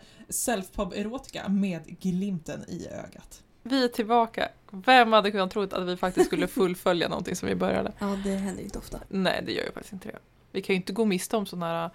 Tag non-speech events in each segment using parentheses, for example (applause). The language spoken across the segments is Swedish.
pratar selfpub-erotika med glimten i ögat. Vi är tillbaka. Vem hade kunnat tro att vi faktiskt skulle (laughs) fullfölja någonting som vi började? Ja, det händer inte ofta. Nej, det gör ju faktiskt inte det. Vi kan ju inte gå miste om sån här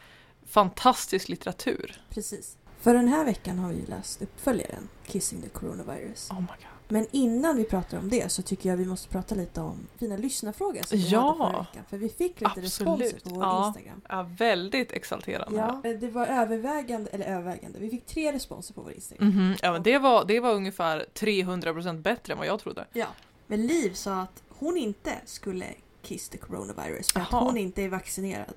fantastisk litteratur. Precis. För den här veckan har vi ju läst uppföljaren Kissing the Coronavirus. Oh my god. Men innan vi pratar om det så tycker jag vi måste prata lite om fina lyssnarfrågor som vi Ja. hade förra veckan. För vi fick lite Absolut. på vår Ja. Instagram. Ja, väldigt exalterande. Ja, det var övervägande, eller övervägande, vi fick tre responser på vår Instagram. Mhm, Ja, men det var, det var ungefär 300% bättre än vad jag trodde. Ja. Men Liv sa att hon inte skulle kiss the coronavirus för att Jaha. hon inte är vaccinerad.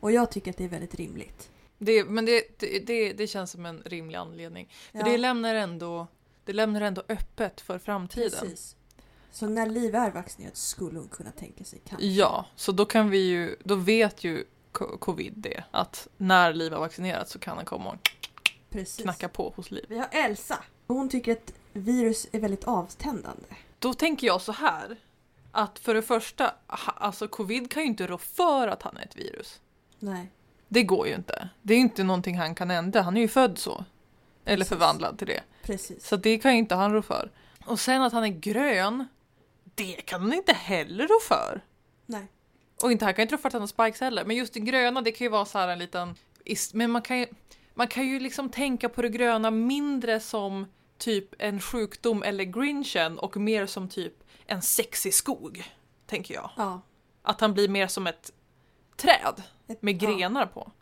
Och jag tycker att det är väldigt rimligt. Det, men det, det, det, det känns som en rimlig anledning. För Ja, det, lämnar ändå, det lämnar ändå öppet för framtiden. precis. Så när Liv är vaccinerad skulle hon kunna tänka sig kanske. Ja, så då kan vi ju, då vet ju co- covid det. Att när Liv har vaccinerat så kan han komma och Precis. knacka på hos Liv. Vi har Elsa. Hon tycker att virus är väldigt avtändande. Då tänker jag så här. Att för det första, alltså covid kan ju inte rå för att han är ett virus. Nej. Det går ju inte. Det är ju inte någonting han kan ändra. Han är ju född så. Eller Precis. förvandlad till det. Precis. Så det kan ju inte han rå för. Och sen att han är grön. Det kan han inte heller rå för. Nej. Och inte han kan inte rå för att han har spikes heller. Men just det gröna det kan ju vara så här en liten... Men man kan ju, man kan ju liksom tänka på det gröna mindre som typ en sjukdom eller grinchen och mer som typ en sexig skog. Tänker jag. Ja. Att han blir mer som ett träd Ett, med Ja. grenar på.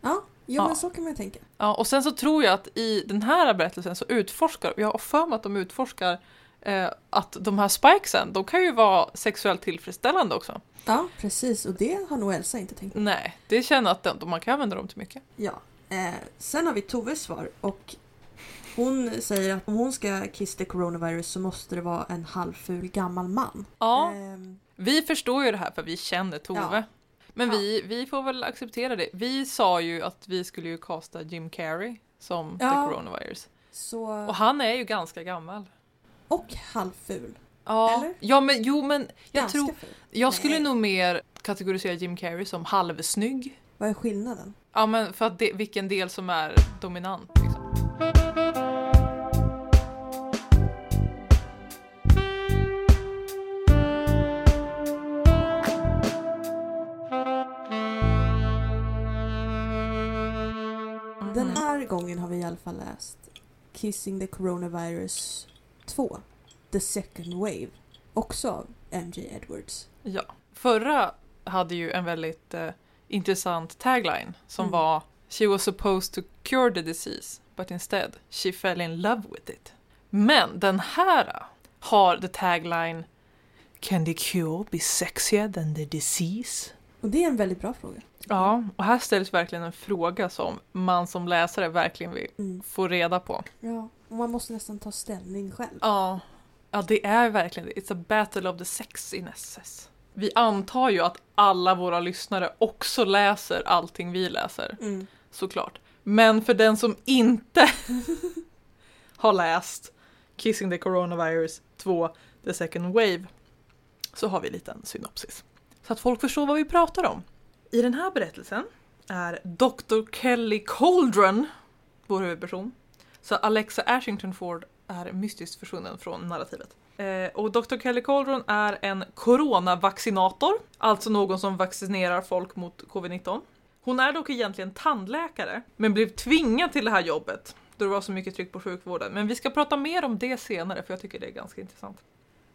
ja. Jo Ja. men så kan man ju tänka. Ja, och sen så tror jag att i den här berättelsen så utforskar, jag har för mig att de utforskar eh, att de här spikesen, de kan ju vara sexuellt tillfredsställande också. Ja precis och det har nog Elsa inte tänkt på. Nej, det känner att de, man kan använda dem till mycket. Ja. Eh, sen har vi Toves svar och hon säger att om hon ska kiss the coronavirus så måste det vara en halvful gammal man. Ja, Ehm, vi förstår ju det här för vi känner Tove. Ja. Men Ja. vi, vi får väl acceptera det. Vi sa ju att vi skulle ju kasta Jim Carrey som Ja. the coronavirus. så... Och han är ju ganska gammal. Och halvful. Ja, Eller? ja men jo men jag Ganska tror, ful. jag skulle Nej. nog mer kategorisera Jim Carrey som halvsnygg. Vad är skillnaden? Ja men för att det, vilken del som är dominant. Gången har vi i alla fall läst Kissing the Coronavirus 2. The Second Wave. Också av MJ Edwards. Ja. Förra hade ju en väldigt eh, intressant tagline som Mm. var She was supposed to cure the disease but instead she fell in love with it. Men den här har the tagline Can the cure be sexier than the disease? Och det är en väldigt bra fråga. Ja, och här ställs verkligen en fråga som man som läsare verkligen vill Mm. få reda på. Ja, och man måste nästan ta ställning själv. Ja, ja det är verkligen. It's a battle of the sexinesses. Vi antar ju att alla våra lyssnare också läser allting vi läser, Mm. såklart. Men för den som inte (laughs) har läst Kissing the Coronavirus 2, The Second Wave, så har vi en liten synopsis. Så att folk förstår vad vi pratar om. I den här berättelsen är Dr. Kelly Coldren vår huvudperson. Så Alexa Ashington Ford är mystiskt försvunnen från narrativet. Eh, och Dr. Kelly Coldren är en coronavaccinator, alltså någon som vaccinerar folk mot covid-19. Hon är dock egentligen tandläkare, men blev tvingad till det här jobbet då det var så mycket tryck på sjukvården. Men vi ska prata mer om det senare för jag tycker det är ganska intressant.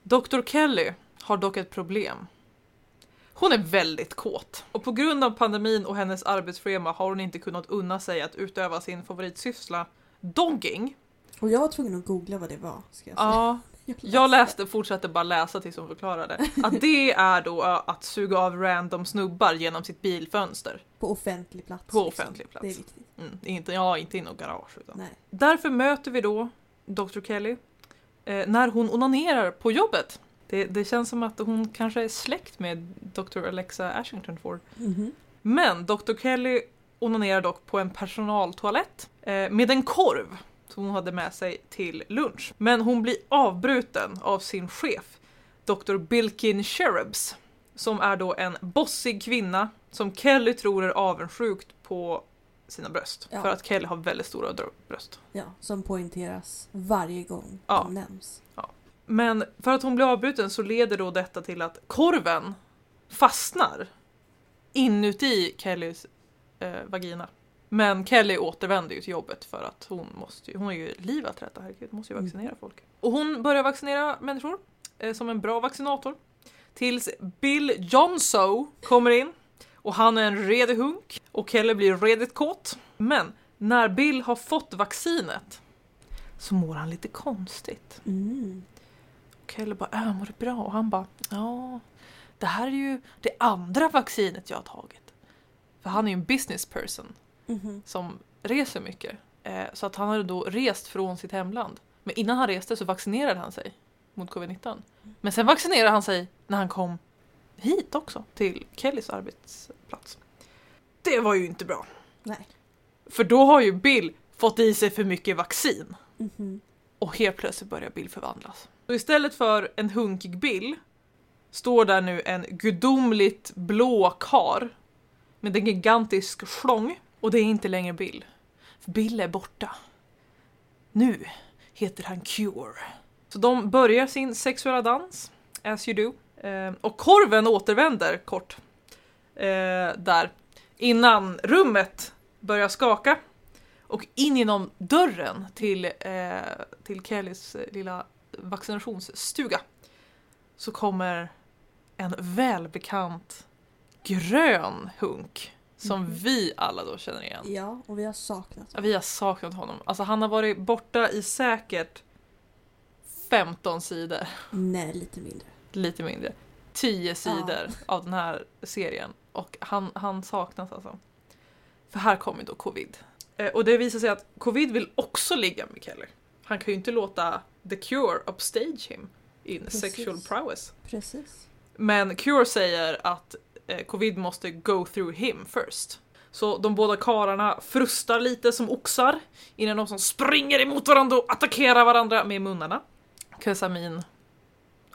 Dr. Kelly har dock ett problem. Hon är väldigt kåt och på grund av pandemin och hennes arbetsschema har hon inte kunnat unna sig att utöva sin favoritsyssla dogging. Och jag var tvungen att googla vad det var. Ska jag, säga. Ja, (laughs) jag läste, fortsatte bara läsa tills hon förklarade. Att det är då äh, att suga av random snubbar genom sitt bilfönster. På offentlig plats. På liksom. offentlig plats. Det är viktigt. Mm, inte, ja, inte i något garage. Utan. Nej. Därför möter vi då Dr. Kelly eh, när hon onanerar på jobbet. Det, det känns som att hon kanske är släkt med Dr. Alexa Ashington Ford. Mhm. Men Dr. Kelly onanerar dock på en personaltoalett eh, med en korv som hon hade med sig till lunch. Men hon blir avbruten av sin chef, Dr. Bilkin Cherubs, som är då en bossig kvinna som Kelly tror är avundsjukt på sina bröst. Ja. För att Kelly har väldigt stora bröst. Ja, som poängteras varje gång Ja. de nämns. Men för att hon blir avbruten så leder då detta till att korven fastnar inuti Kellys eh, vagina. Men Kelly återvänder ju till jobbet för att hon måste ju, hon har ju liv att rädda, herregud, måste ju Mm. vaccinera folk. Och hon börjar vaccinera människor eh, som en bra vaccinator. Tills Bill Johnso kommer in och han är en redig hunk och Kelly blir redigt kåt. Men när Bill har fått vaccinet så mår han lite konstigt. Mm. Kelly bara, äh, mår du bra? Och han bara, ja, det här är ju det andra vaccinet jag har tagit. För han är ju en business person Mhm. som reser mycket. Eh, så att han hade då rest från sitt hemland. Men innan han reste så vaccinerade han sig mot covid-19. Men sen vaccinerade han sig när han kom hit också, till Kellys arbetsplats. Det var ju inte bra. Nej. För då har ju Bill fått i sig för mycket vaccin. Mhm. Och helt plötsligt börjar Bill förvandlas. Så istället för en hunkig Bill står där nu en gudomligt blå kar med en gigantisk schlong och det är inte längre Bill. För Bill är borta. Nu heter han Cure. Så de börjar sin sexuella dans, as you do. Eh, och korven återvänder kort eh, där innan rummet börjar skaka och in genom dörren till, eh, till Kellys eh, lilla vaccinationsstuga så kommer en välbekant grön hunk som Mhm. vi alla då känner igen. Ja, och vi har saknat Ja, Vi har saknat honom. Alltså han har varit borta i säkert 15 sidor, Nej, lite mindre. lite mindre. 10 sidor av den här serien. Och han, han saknas alltså. För här kommer då covid. Eh, och det visar sig att covid vill också ligga med Kelly. Han kan ju inte låta The Cure upstage him in Precis. sexual prowess. Precis. Men Cure säger att eh, covid måste go through him first. Så de båda karlarna frustar lite som oxar innan de som springer emot varandra och attackerar varandra med munnarna. mean,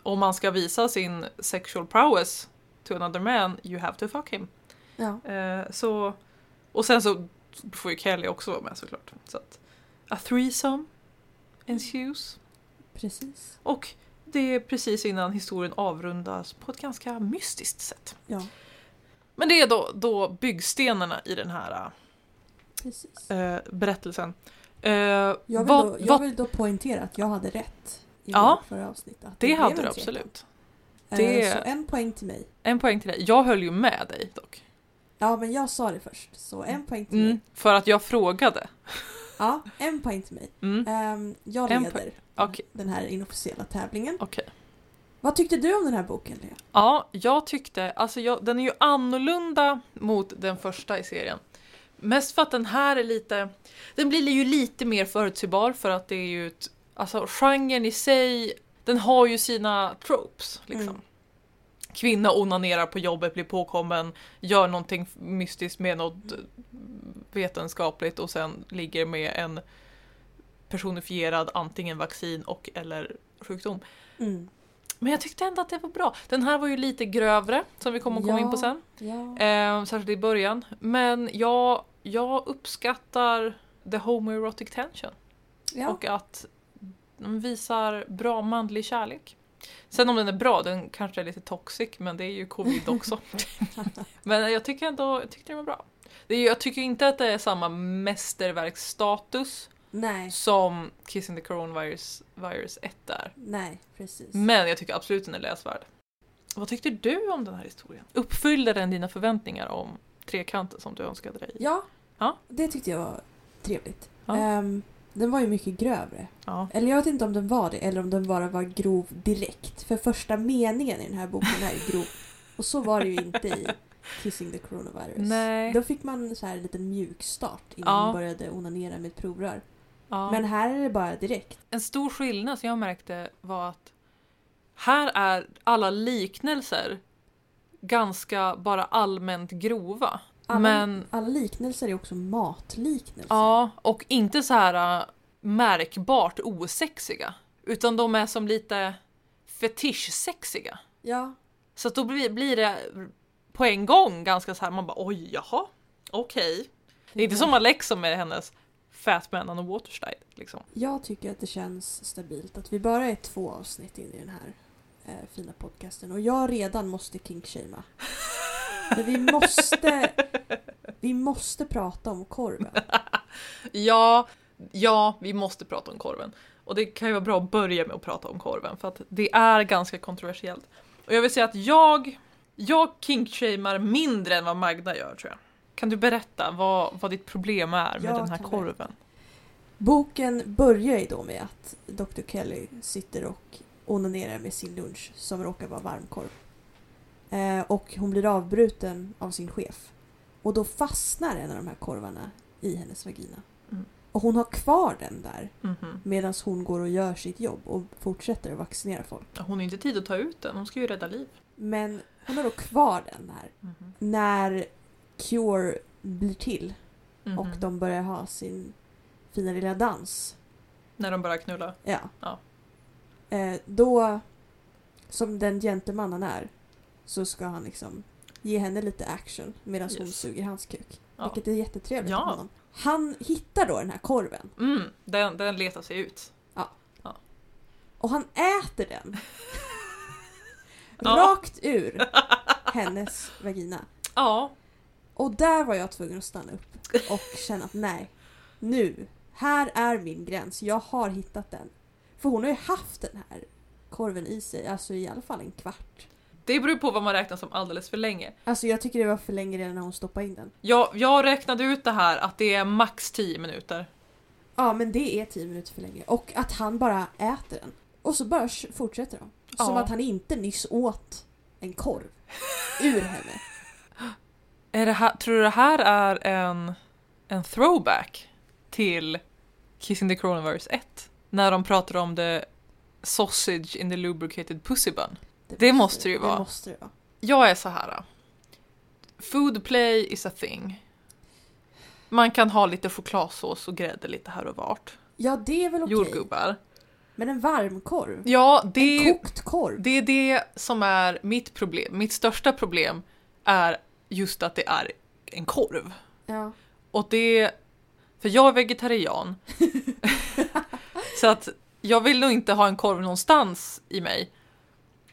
om man ska visa sin sexual prowess to another man, you have to fuck him. Ja. Eh, så, och sen så får ju Kelly också vara med såklart. Så att, a threesome ensues. Precis. Och det är precis innan historien avrundas på ett ganska mystiskt sätt. Ja, Men det är då, då byggstenarna i den här äh, berättelsen. Eh, Jag vill, vad- då, jag vad- vill då poängtera att jag hade rätt i Ja, förra avsnitt. Att det blev hade du absolut. Eh, Det- Så en poäng till mig. En poäng till dig. Jag höll ju med dig dock. Ja, men jag sa det först. Så en poäng till mig. Mm, för att jag frågade. Ja, en poäng till mig. Mm, Ehm, jag En leder Okej. den här inofficiella tävlingen. okej. Vad tyckte du om den här boken, Lea? Ja, jag tyckte, alltså jag, den är ju annorlunda mot den första i serien. Mest för att den här är lite, den blir ju lite mer förutsägbar för att det är ju ett, alltså genren i sig, den har ju sina tropes liksom. Mm. Kvinna onanerar på jobbet, blir påkommen, gör någonting mystiskt med något vetenskapligt och sen ligger med en personifierad antingen vaccin och eller sjukdom. Mm. Men jag tyckte ändå att det var bra. Den här var ju lite grövre, som vi kommer att komma Ja. in på sen. Ja. Eh, särskilt i början. Men jag, jag uppskattar the homoerotic tension. ja. Och att de visar bra manlig kärlek. Sen om den är bra, den kanske är lite toxic, men det är ju covid också. (laughs) men jag tycker ändå, jag tyckte den var bra. Jag tycker inte att det är samma mästerverksstatus Nej, som Kissing the Coronavirus virus 1 är. nej, precis. Men jag tycker absolut den är läsvärd. Vad tyckte du om den här historien? Uppfyllde den dina förväntningar om trekanten som du önskade dig? Ja, Ja. det tyckte jag var trevligt. Ja. Ehm, den var ju mycket grövre. Ja. Eller jag vet inte om den var det, eller om den bara var grov direkt. För första meningen i den här boken är grov. Och så var det ju inte i Kissing the Coronavirus. Nej. Då fick man så här en liten mjuk start innan Ja. man började onanera med ett provrör. Ja. Men här är det bara direkt. En stor skillnad som jag märkte var att här är alla liknelser ganska bara allmänt grova. Alla, Men alla liknelser är också matliknelser. ja, och inte så här äh, märkbart osexiga. Utan de är som lite fetischsexiga. Ja, Så då blir, blir det på en gång ganska så här, man bara oj, jaha, okej. Det är inte som Alexa med hennes Fat Man on a. Liksom. Jag tycker att det känns stabilt att vi bara är två avsnitt in i den här eh, fina podcasten och jag redan måste kinkshamea. (laughs) Vi måste, vi måste prata om korven. (laughs) Ja, ja, vi måste prata om korven. Och det kan ju vara bra att börja med att prata om korven för att det är ganska kontroversiellt. Och jag vill säga att jag, jag kinkshamear mindre än vad Magda gör tror jag. Kan du berätta vad, vad ditt problem är med Jag den här korven? Boken börjar ju då med att Dr. Kelly sitter och onanerar med sin lunch som råkar vara varmkorv. Eh, och hon blir avbruten av sin chef. Och då fastnar en av de här korvarna i hennes vagina. Mm. Och hon har kvar den där Mhm. medan hon går och gör sitt jobb och fortsätter att vaccinera folk. Hon har inte tid att ta ut den, hon ska ju rädda liv. Men hon har då kvar den här Mhm. när Cure blir till Mhm. och de börjar ha sin fina lilla dans. När de börjar knulla. Ja. Ja. Eh, då, som den gentleman han är, så ska han liksom ge henne lite action medan hon Yes. suger hans kuk. Ja. Vilket är jättetrevligt Ja. honom. Han hittar då den här korven Mm, den, den letar sig ut. och han äter den. (laughs) Ja. Rakt ur hennes vagina. Ja, Och där var jag tvungen att stanna upp och känna att nej, nu, här är min gräns. Jag har hittat den. För hon har ju haft den här korven i sig, alltså i alla fall en kvart. Det beror på vad man räknar som alldeles för länge. Alltså jag tycker det var för länge redan när hon stoppade in den. Jag, jag räknade ut det här att det är max 10 minuter. Ja, men det är tio minuter för länge. Och att han bara äter den. Och så bara fortsätter de. Som Ja. att han inte nyss åt en korv ur henne. Är det här, tror du det här är en, en throwback till Kissing the Coronavirus 1? När de pratar om the sausage in the lubricated pussy bun. Det måste det ju vara. Det måste det vara. Jag är så här. Food play is a thing. Man kan ha lite chokladsås och grädde lite här och vart. Ja, det är väl okej. Jordgubbar. Men en varmkorv? Ja, det En kokt korv? det är det som är mitt problem. Mitt största problem är just att det är en korv. Ja. Och det... För jag är vegetarian. (laughs) (laughs) så att jag vill nog inte ha en korv någonstans i mig.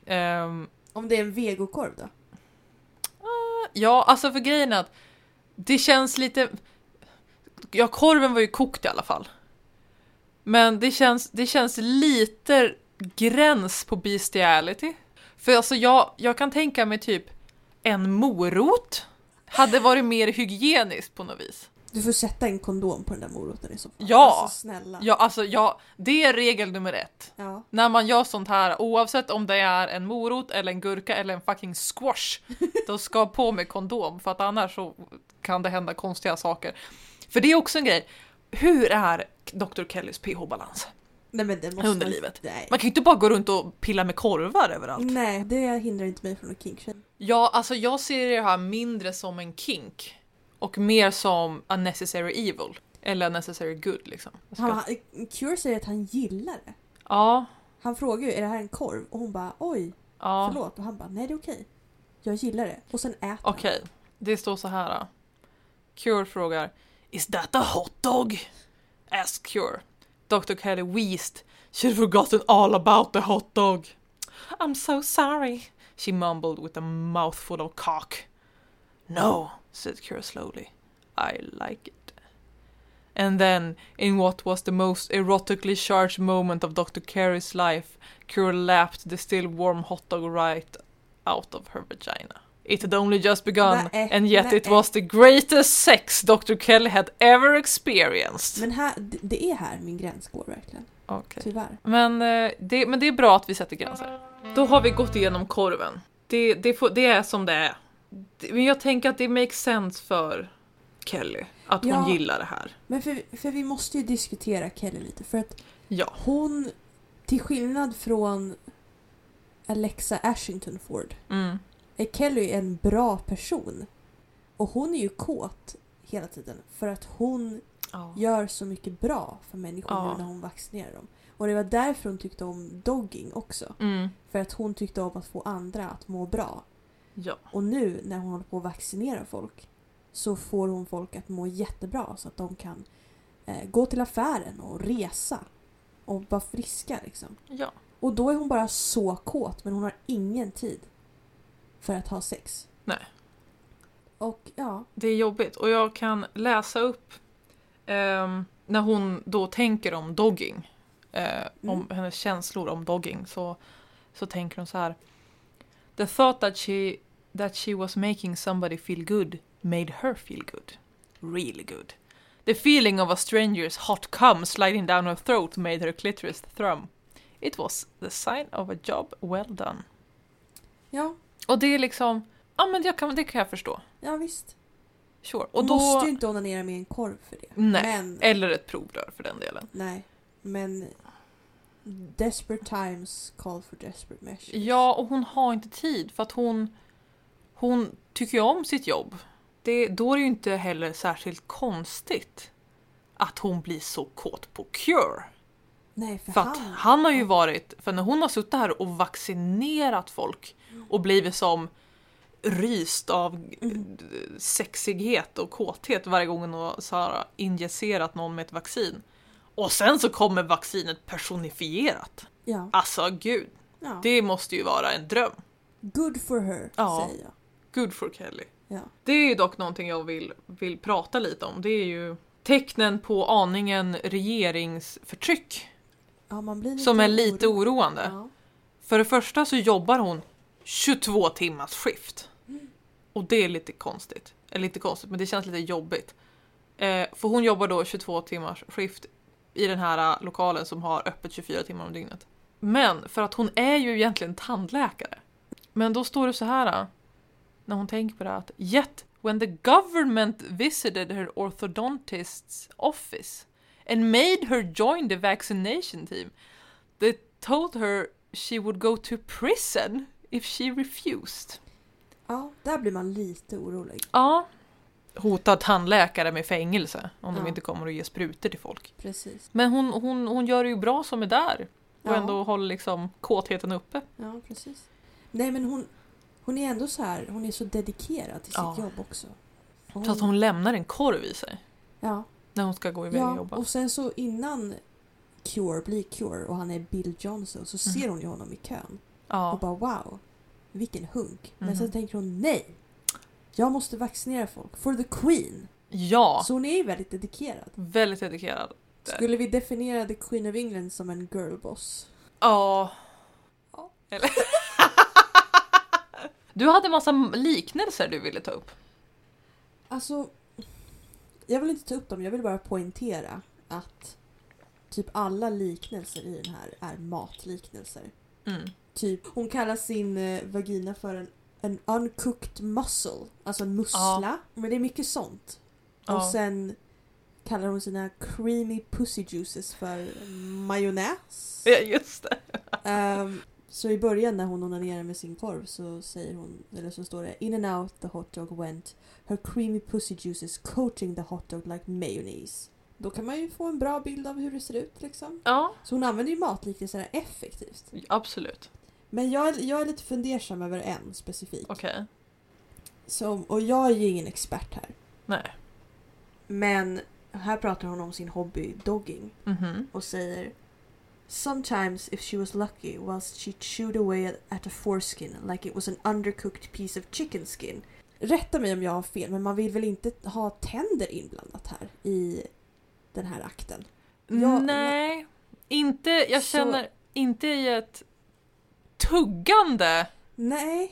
Ehm, Om det är en vegokorv då? ja, alltså för grejen är att det känns lite... Ja, korven var ju kokt i alla fall. Men det känns, det känns lite gräns på bestiality. För alltså jag, jag kan tänka mig typ en morot hade varit mer hygieniskt på något vis. Du får sätta en kondom på den där moroten i så fall. Ja. Alltså snälla. Ja, alltså ja, det är regel nummer ett. Ja. När man gör sånt här, oavsett om det är en morot eller en gurka eller en fucking squash, (laughs) då ska på med kondom för att annars så kan det hända konstiga saker. För det är också en grej, hur är Dr. Kellys pH-balans? Nej men det måste Under man- livet. Nej. Man kan ju inte bara gå runt och pilla med korvar överallt. Nej, det hindrar inte mig från att kinkshame. Ja, alltså jag ser det här mindre som en kink och mer som a necessary evil. Eller a necessary good liksom. Ska- Han, Cure säger att han gillar det. Ja, Han frågar ju är det här en korv? Och hon bara oj, ja. förlåt. Och han bara nej det är okej. Jag gillar det. Och sen äter. Okej, det står så här. då. Cure frågar Is that a hot dog? Ask Cure. Dr. Kelly wheezed. She'd forgotten all about the hot dog. I'm so sorry, she mumbled with a mouthful of cock. No, said Cure slowly. I like it. And then, in what was the most erotically charged moment of Dr. Carey's life, Cure lapped the still warm hot dog right out of her vagina. It had only just begun, Nej, and yet it nej. was the greatest sex Dr. Kelly had ever experienced. Men här, det- är här min gräns går verkligen. Okej. Tyvärr. Men, eh, det, men det är bra att vi sätter gränser. Då har vi gått igenom korven. Det, det, får, det är som det är. Men jag tänker att det makes sense för Kelly att hon Ja. gillar det här. Men för, för vi måste ju diskutera Kelly lite. För att Ja. hon, till skillnad från Alexa Ashington Ford, Mm. är Kelly en bra person. Och hon är ju kåt hela tiden. För att hon Ja. gör så mycket bra för människor nu när hon vaccinerar dem. Och det var därför hon tyckte om dogging också. Mm. För att hon tyckte om att få andra att må bra. Ja. Och nu när hon håller på att vaccinera folk så får hon folk att må jättebra så att de kan eh, gå till affären och resa och vara friska liksom. Ja. Och då är hon bara så kåt men hon har ingen tid för att ha sex. Nej. Och ja, Det är jobbigt och jag kan läsa upp ehm, när hon då tänker om dogging. Eh, Om Mm. hennes känslor om dogging så, så tänker hon så här. The thought that she, that she was making somebody feel good made her feel good. Really good. The feeling of a stranger's hot cum sliding down her throat made her clitoris thrum. It was the sign of a job well done. ja, Och det är liksom, ja men jag kan, det kan jag förstå. ja visst. Sure. Och då, måste ju inte onanera med en korv för det. Nej. Men, Eller ett provrör för den delen. nej. Men desperate times call for desperate measures. Ja, och hon har inte tid för att hon, hon tycker ju om sitt jobb. Det, då är det ju inte heller särskilt konstigt att hon blir så kåt på Cure. Nej, för, För att han... han har ju varit, för när hon har suttit här och vaccinerat folk och blivit som ryst av Mm. sexighet och kåthet varje gång hon har injicerat någon med ett vaccin. Och sen så kommer vaccinet personifierat. Ja, Alltså gud, ja. det måste ju vara en dröm. Good for her, Ja. säger jag. Good for Kelly. Ja. Det är ju dock någonting jag vill, vill prata lite om. Det är ju tecknen på aningen regeringsförtryck ja, som är lite orolig. oroande. Ja. För det första så jobbar hon 22 timmars skift. Och det är lite konstigt. Eller lite konstigt, men det känns lite jobbigt. Eh, för hon jobbar då 22 timmars skift i den här eh, lokalen som har öppet 24 timmar om dygnet. Men för att hon är ju egentligen tandläkare. Men då står det så här eh, när hon tänker på det att Yet when the government visited her orthodontist's office and made her join the vaccination team they told her she would go to prison if she refused. ja, där blir man lite orolig. Ja. Hotar tandläkare med fängelse om de Ja. inte kommer att ge sprutor till folk. Precis. Men hon, hon, hon gör det ju bra som är där. Och Ja. ändå håller liksom kåtheten uppe. Ja, precis. Nej, men hon, hon är ändå så här, hon är så dedikerad till Ja. sitt jobb också. Och Så att hon lämnar en korv i sig. Ja, När hon ska gå iväg och ja, jobba. och sen så innan Cure blir Cure och han är Bill Johnson så Mhm. ser hon ju honom i kön och Ja. bara wow, vilken hunk. Men Mhm. sen tänker hon nej, jag måste vaccinera folk for the Queen. ja. Så hon är ju väldigt dedikerad. Väldigt dedikerad. Skulle vi definiera the Queen of England som en girlboss? Ja. Ja. Eller? (laughs) du hade massa liknelser du ville ta upp. Alltså, jag vill inte ta upp dem, jag vill bara poängtera att typ alla liknelser i den här är matliknelser. Mm. Typ, hon kallar sin eh, vagina för en, en uncooked muscle, alltså en mussla. Men det är mycket sånt. Och Ja. sen kallar hon sina creamy pussy juices för majonnäs. Ja, just det. (laughs) Ehm, så i början när hon onanerar med sin korv så säger hon, eller så står det In and out the hot dog went Her creamy pussy juices coating the hot dog like mayonnaise. Då kan man ju få en bra bild av hur det ser ut liksom. Ja, Så hon använder ju matliknelser effektivt. absolut. Men jag, jag är lite fundersam över en specifik. Okej. Som, och jag är ju ingen expert här. Nej. Men här pratar hon om sin hobby dogging Mhm. och säger Sometimes if she was lucky whilst she chewed away at a foreskin like it was an undercooked piece of chicken skin. Rätta mig om jag har fel men man vill väl inte ha tänder inblandat här i den här akten? Ja, Nej, inte, jag Så- känner inte i ett tuggande. Nej.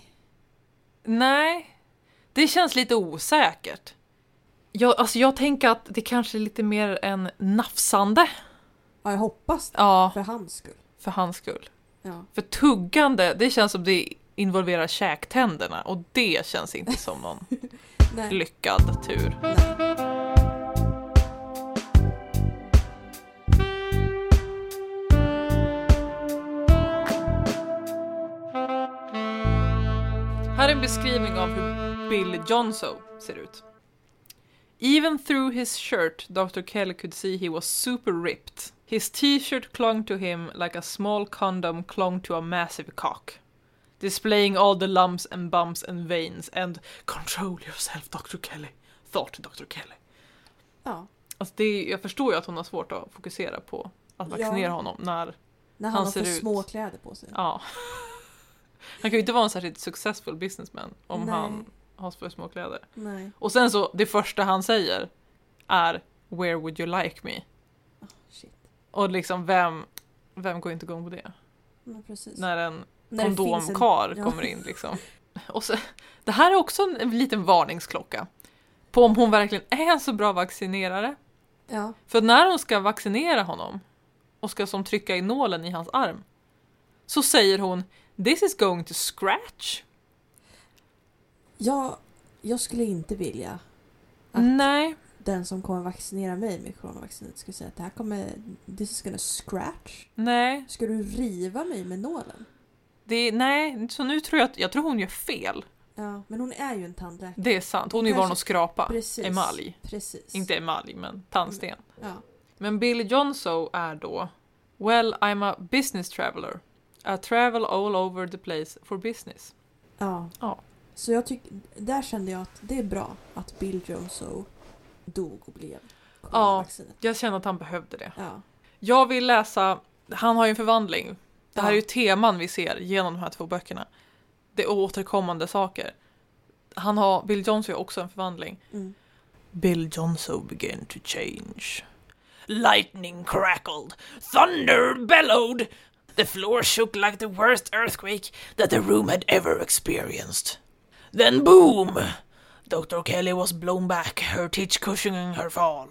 Nej, det känns lite osäkert. Jag, alltså jag tänker att det kanske är lite mer en nafsande. Ja, jag hoppas det. Ja, För hans skull. för hans skull. Ja. För tuggande, det känns som det involverar käktänderna och det känns inte som någon (laughs) lyckad tur. Nej. Är en beskrivning av hur Bill Johnson ser ut. Even through his shirt, Dr. Kelly could see he was super ripped. His t-shirt clung to him like a small condom clung to a massive cock. Displaying all the lumps and bumps and veins and control yourself, Dr. Kelly. thought Dr. Kelly. Ja. Alltså det, jag förstår ju att hon har svårt att fokusera på att vaccinera Ja. honom när, När han, Han har ser för ut- små kläder på sig. ja. Han kan ju inte vara en särskilt successful businessman om Nej. han har för små kläder. Nej. Och sen så, det första han säger är “Where would you like me?” Ah, shit. Och liksom vem, vem går inte igång på det? När en När en- kondomkar ja. kommer in liksom. (laughs) Och så, det här är också en, en liten varningsklocka. På om hon verkligen är en så bra vaccinerare. Ja. För när hon ska vaccinera honom och ska som trycka in nålen i hans arm så säger hon “This is going to scratch”. Jag, jag skulle inte vilja att Nej, den som kommer vaccinera mig med coronavaccinet skulle säga att det här kommer, this is gonna scratch. nej, Ska du riva mig med nålen? det, nej, så nu tror jag att, jag tror hon gör fel. Ja, men hon är ju en tandläkare. Det är sant, hon är ju van att skrapa Precis. emalj. Precis. Inte emalj, men tandsten. Ja. Men Billy Johnso är då Well, I'm a business traveler. I travel all over the place for business. ja. Ja. Så jag tycker, där kände jag att det är bra att Bill Joneso dog och blev coronavaccinet. Jag känner att han behövde det. Ja. Jag vill läsa, han har ju en förvandling. Det här Ja. är ju teman vi ser genom de här två böckerna. Det är återkommande saker. Han har, Bill Johnson har också en förvandling. Mm. Bill Johnson began to change. Lightning crackled, thunder bellowed, the floor shook like the worst earthquake that the room had ever experienced. Then boom! Dr. Kelly was blown back, her teeth cushioning her fall.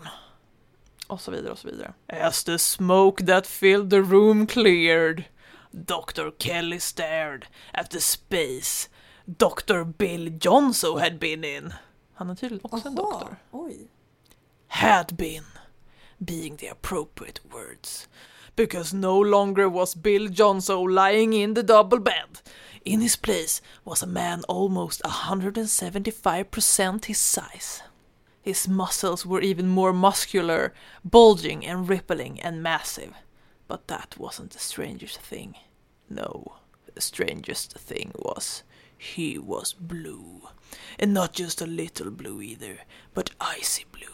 Och så vidare och så vidare. As the smoke that filled the room cleared, Dr. Kelly stared at the space Dr. Bill Johnson had been in. Han är tydligen också en doktor. oj. had been being the appropriate words because no longer was Bill Johnson lying in the double bed. In his place was a man almost 175% his size. His muscles were even more muscular, bulging and rippling and massive. But that wasn't the strangest thing. No, the strangest thing was he was blue. And not just a little blue either, but icy blue.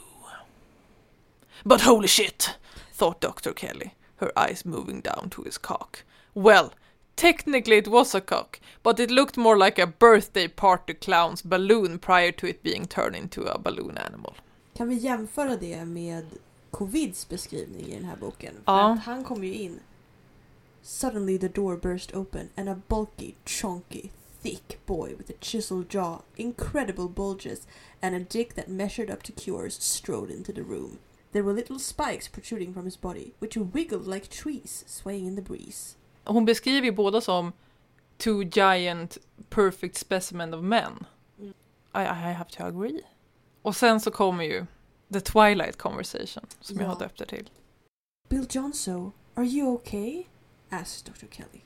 But holy shit, thought Dr. Kelly, her eyes moving down to his cock. Well, technically it was a cock, but it looked more like a birthday party clown's balloon prior to it being turned into a balloon animal. Kan vi jämföra det med Covids beskrivning i den här boken? För Ja. att han kom ju in. Suddenly the door burst open and a bulky, chunky, thick boy with a chiseled jaw, incredible bulges, and a dick that measured up to cures strode into the room. There were little spikes protruding from his body, which wiggled like trees swaying in the breeze. Hon beskriver ju båda som two giant perfect specimen of men. Mm. I, I have to agree. Och sen så kommer ju the twilight conversation som jag Ja. har döpt det till. Bill Johnso, are you okay? asked Dr. Kelly.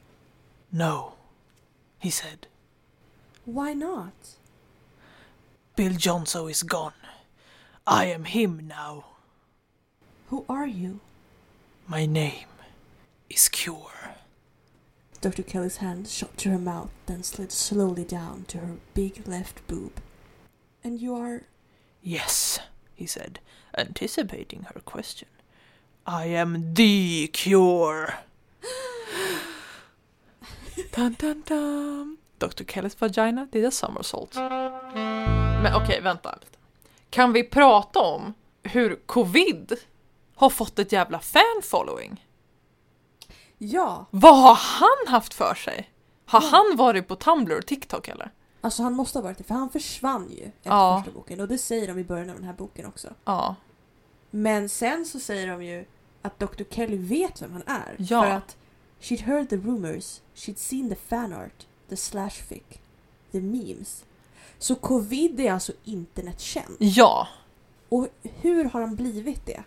No, he said. Why not? Bill Johnson is gone. I am him now. Who are you? My name is Cure. Dr. Kelly's hand shot to her mouth, then slid slowly down to her big left boob. And you are. Yes, he said, anticipating her question. I am the cure. (gasps) dun, dun, dun. Dr. Kellys vagina did a somersault. Men okej, vänta lite. Kan vi prata om hur covid har fått ett jävla fan-following? Ja! Vad har han haft för sig? Har Ja. han varit på Tumblr och TikTok eller? Alltså han måste ha varit det, för han försvann ju efter Ja. första boken. Och det säger de i början av den här boken också. Ja. Men sen så säger de ju att Dr. Kelly vet vem han är. Ja. För att she'd heard the rumors, she'd seen the fan art, the slash fic, the memes. Så covid är alltså internetkänd. Ja. Och hur har han blivit det?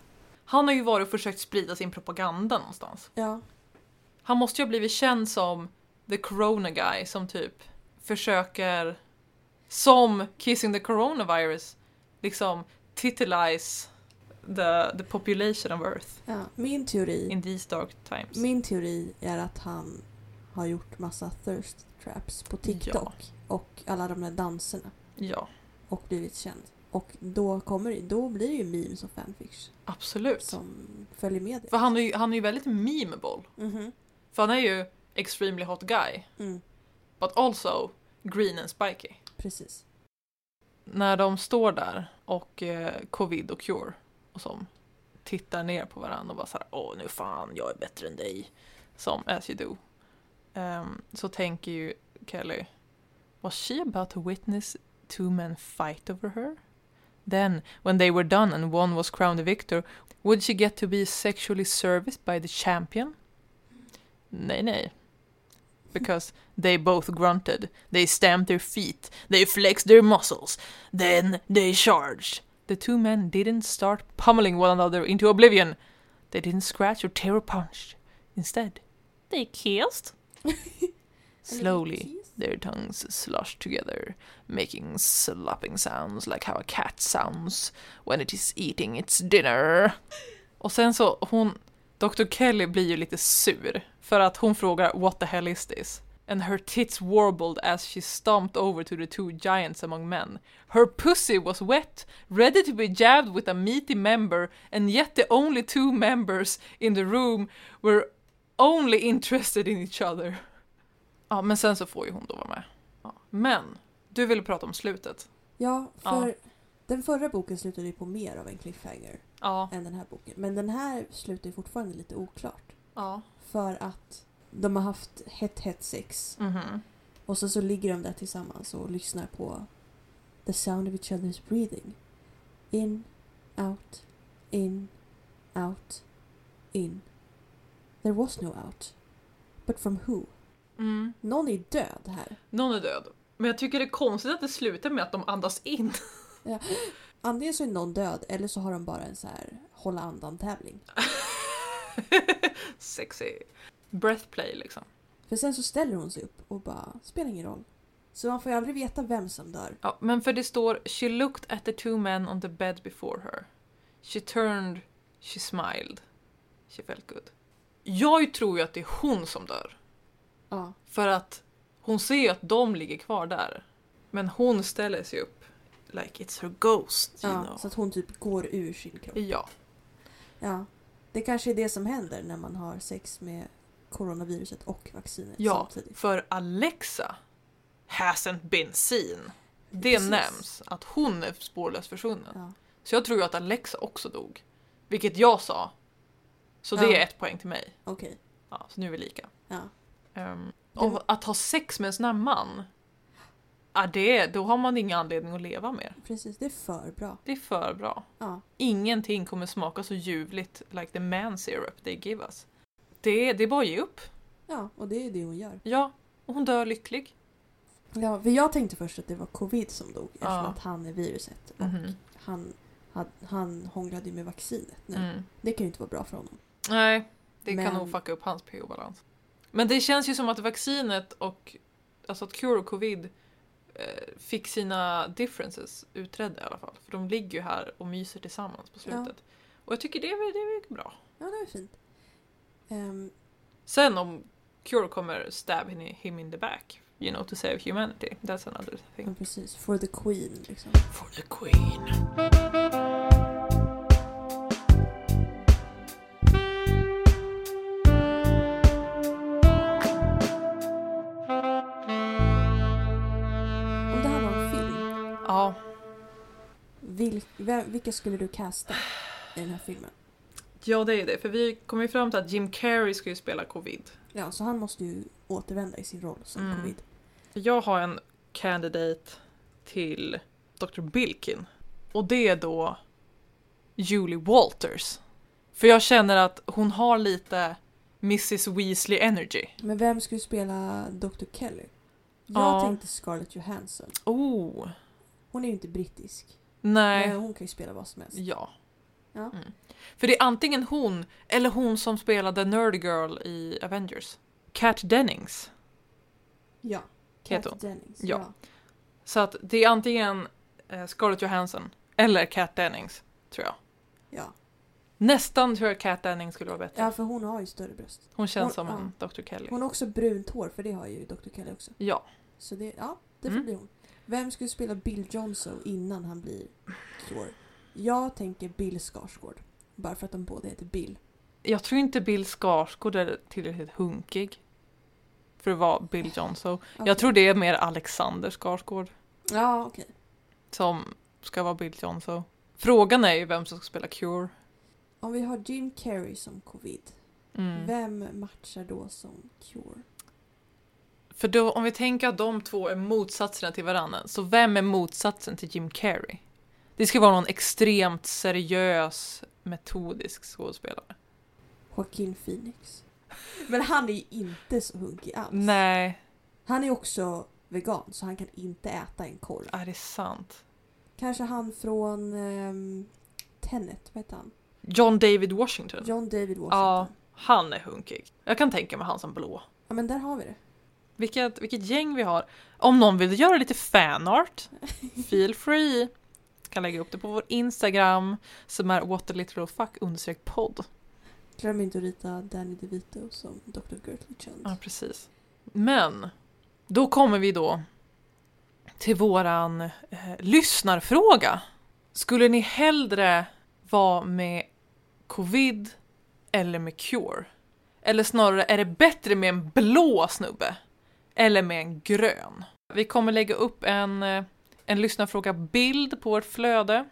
Han har ju varit och försökt sprida sin propaganda någonstans. Ja. Han måste ju ha blivit känd som the corona guy som typ försöker som kissing the coronavirus liksom titilize the, the population of earth ja. Min teori in these dark times. Min teori är att han har gjort massa thirst traps på TikTok och alla de där danserna Ja. och blivit känd. Och då, kommer, då blir det ju memes och fanfics Absolut. som följer med det. För han är ju, han är ju väldigt memeable. Mhm. För han är ju extremely hot guy. Mm, But also green and spiky. precis. När de står där och eh, covid och cure och som tittar ner på varandra och bara såhär åh nu fan jag är bättre än dig. Som as you do. Ehm, så tänker ju Kelly Was she about to witness two men fight over her? Then, when they were done and one was crowned the victor, would she get to be sexually serviced by the champion? Nay, nay. Because they both grunted, they stamped their feet, they flexed their muscles, then they charged. The two men didn't start pummeling one another into oblivion. They didn't scratch or tear or punch. Instead, they kissed. (laughs) Slowly, their tongues sloshed together, making slopping sounds like how a cat sounds when it is eating its dinner. Och sen så, hon, Dr. Kelly blir ju lite sur för att hon frågar what the hell is this? And her tits warbled as she stomped over to the two giants among men. Her pussy was wet, ready to be jabbed with a meaty member, and yet the only two members in the room were only interested in each other. Ja, men sen så får ju hon då vara med. Ja. Men, du ville prata om slutet. Ja, för den förra boken slutade ju på mer av en cliffhanger Ja. än den här boken. Men den här slutar ju fortfarande lite oklart. Ja. För att de har haft hett hett sex Mhm. och så, så ligger de där tillsammans och lyssnar på the sound of each other's breathing. In, out, in, out, in. There was no out. But from who? Mm. Någon är död här. Någon är död. Men jag tycker det är konstigt att det slutar med att de andas in. (laughs) Antingen så är någon död eller så har de bara en så här hålla andan-tävling. (laughs) Sexy. Breathplay liksom. För sen så ställer hon sig upp och bara, spelar ingen roll. Så man får ju aldrig veta vem som dör. Ja, men för det står She looked at the two men on the bed before her. She turned, she smiled. She felt good. Jag tror ju att det är hon som dör. Ja. För att hon ser ju att de ligger kvar där. Men hon ställer sig upp. Like it's her ghost, you ja know. så att hon typ går ur sin kropp. Ja. Ja. Det kanske är det som händer när man har sex med coronaviruset och vaccinet Ja, samtidigt. för Alexa hasn't been seen. Det Precis. nämns att hon är spårlöst försvunnen. Ja. Så jag tror ju att Alexa också dog. Vilket jag sa. Så det Ja. är ett poäng till mig. Okej. Ja, så nu är vi lika. Ja. Um, och att ha sex med en sån här man. Ja, det, då har man ingen anledning att leva mer. Precis, det är för bra. Det är för bra. Ja. Ingenting kommer smaka så ljuvligt like the man syrup they give us. Det, det är bara att ge upp. ja, och det är det hon gör. Ja, och hon dör lycklig. Ja, för jag tänkte först att det var covid som dog eftersom Ja. att han är viruset. Och Mhm. han, han, han hånglade ju med vaccinet nu. Mm. Det kan ju inte vara bra för honom. Nej, det Men- kan nog fucka upp hans pH-balans. Men det känns ju som att vaccinet och alltså att cure och covid eh, fick sina differences utredda i alla fall. För de ligger ju här och myser tillsammans på slutet. Och jag tycker det är, det är bra. Ja, det är fint. Ehm, Sen om cure kommer stab him in the back, you know, to save humanity, that's another ja, thing. precis. For the Queen liksom. For the queen. Vem- vilka skulle du casta i den här filmen? ja det är det. För vi kom ju fram till att Jim Carrey ska ju spela covid. Ja, så han måste ju återvända i sin roll som Mm. covid. Jag har en candidate till Dr. Bilkin. Och det är då Julie Walters. För jag känner att hon har lite Mrs Weasley energy. Men vem skulle spela Dr. Kelly? Jag Ja. tänkte Scarlett Johansson. Oh, Hon är ju inte brittisk. Nej. Men hon kan ju spela vad som helst. Ja. Ja. Mm. För det är antingen hon eller hon som spelade Nerd Girl i Avengers. Kat Dennings Ja. hon. Dennings. Ja. Ja. Så att det är antingen eh, Scarlett Johansson eller Kat Dennings, tror jag. Ja. Nästan tror jag Kat Dennings skulle vara bättre. ja, för hon har ju större bröst. Hon känns Hon- som ja. en Dr. Kelly. Hon har också brunt hår, för det har ju Dr. Kelly också. Ja. Så det, ja, det får Mm. bli hon. Vem skulle spela Bill Johnson innan han blir Cure? Jag tänker Bill Skarsgård. Bara för att de båda heter Bill. Jag tror inte Bill Skarsgård är tillräckligt hunkig för att vara Bill Johnson. Okej. Jag tror det är mer Alexander Skarsgård Ja, okej. som ska vara Bill Johnson. Frågan är ju vem som ska spela Cure. Om vi har Jim Carrey som covid, Mm. vem matchar då som Cure? För då, om vi tänker att de två är motsatserna till varandra, så vem är motsatsen till Jim Carrey? Det ska vara någon extremt seriös, metodisk skådespelare. Joaquin Phoenix. Men han är ju inte så hunkig alls. Nej, Han är också vegan så han kan inte äta en korv. är det sant? Kanske han från um, Tenet, vad heter han? John David Washington. John David Washington. Ja. Ja. Han är hunkig. Jag kan tänka mig han som blå. men där har vi det. Vilket, vilket gäng vi har. Om någon vill göra lite fanart, (laughs) feel free. Kan lägga upp det på vår Instagram som är whataliteralfuck understreck podd. Glöm inte att rita Danny DeVito som Dr. Gertrude. Ja, precis. Men, då kommer vi då till våran eh, lyssnarfråga. Skulle ni hellre vara med covid eller med cure? Eller snarare, är det bättre med en blå snubbe? Eller med en grön? Vi kommer lägga upp en, eh, en lyssnarfråga-bild på vårt flöde.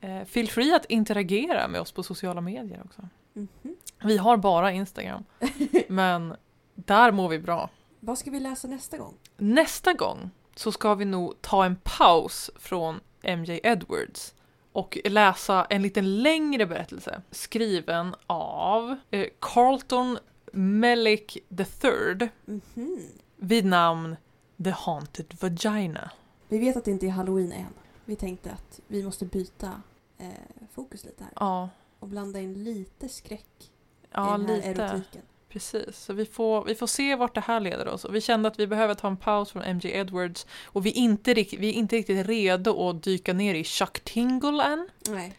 Eh, Feel free att interagera med oss på sociala medier också. Mhm. Vi har bara Instagram, (laughs) men där mår vi bra. Vad ska vi läsa nästa gång? Nästa gång så ska vi nog ta en paus från MJ Edwards och läsa en lite längre berättelse skriven av eh, Carlton Mellick III Mhm. Vid namn The Haunted Vagina. Vi vet att det inte är halloween än. Vi tänkte att vi måste byta eh, fokus lite här. Ja, Och blanda in lite skräck ja i den här lite. erotiken. Precis, så vi får, vi får se vart det här leder oss. Och vi kände att vi behöver ta en paus från MJ Edwards och vi är inte, vi är inte riktigt redo att dyka ner i Chuck Tingle än. Nej.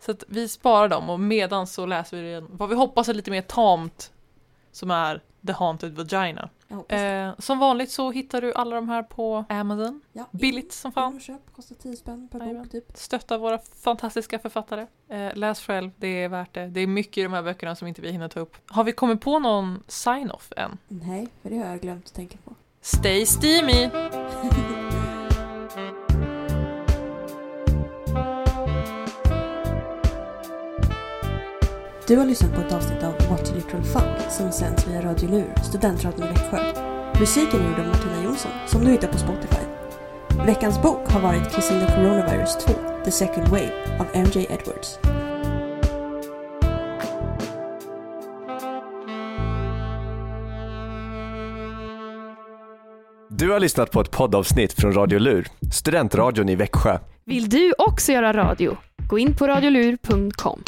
Så att vi sparar dem och medan så läser vi vad vi hoppas är lite mer tamt som är The Haunted Vagina. Eh, som vanligt så hittar du alla de här på Amazon. Ja, Billigt som fan. köp. Kostar 10 spänn per Jajamän. bok typ. Stötta våra fantastiska författare. Eh, läs själv, det är värt det. Det är mycket i de här böckerna som inte vi hinner ta upp. Har vi kommit på någon sign-off än? Nej, för det har jag glömt att tänka på. Stay steamy! (laughs) Du har lyssnat på ett avsnitt av What Literal Fuck som sänds via Radio Lur, studentradion i Växjö. Musiken är gjord av Martina Jonsson som du hittar på Spotify. Veckans bok har varit Kissing the Coronavirus 2, The Second Wave av MJ Edwards. Du har lyssnat på ett poddavsnitt från Radio Lur, studentradion i Växjö. Vill du också göra radio? Gå in på radiolur.com.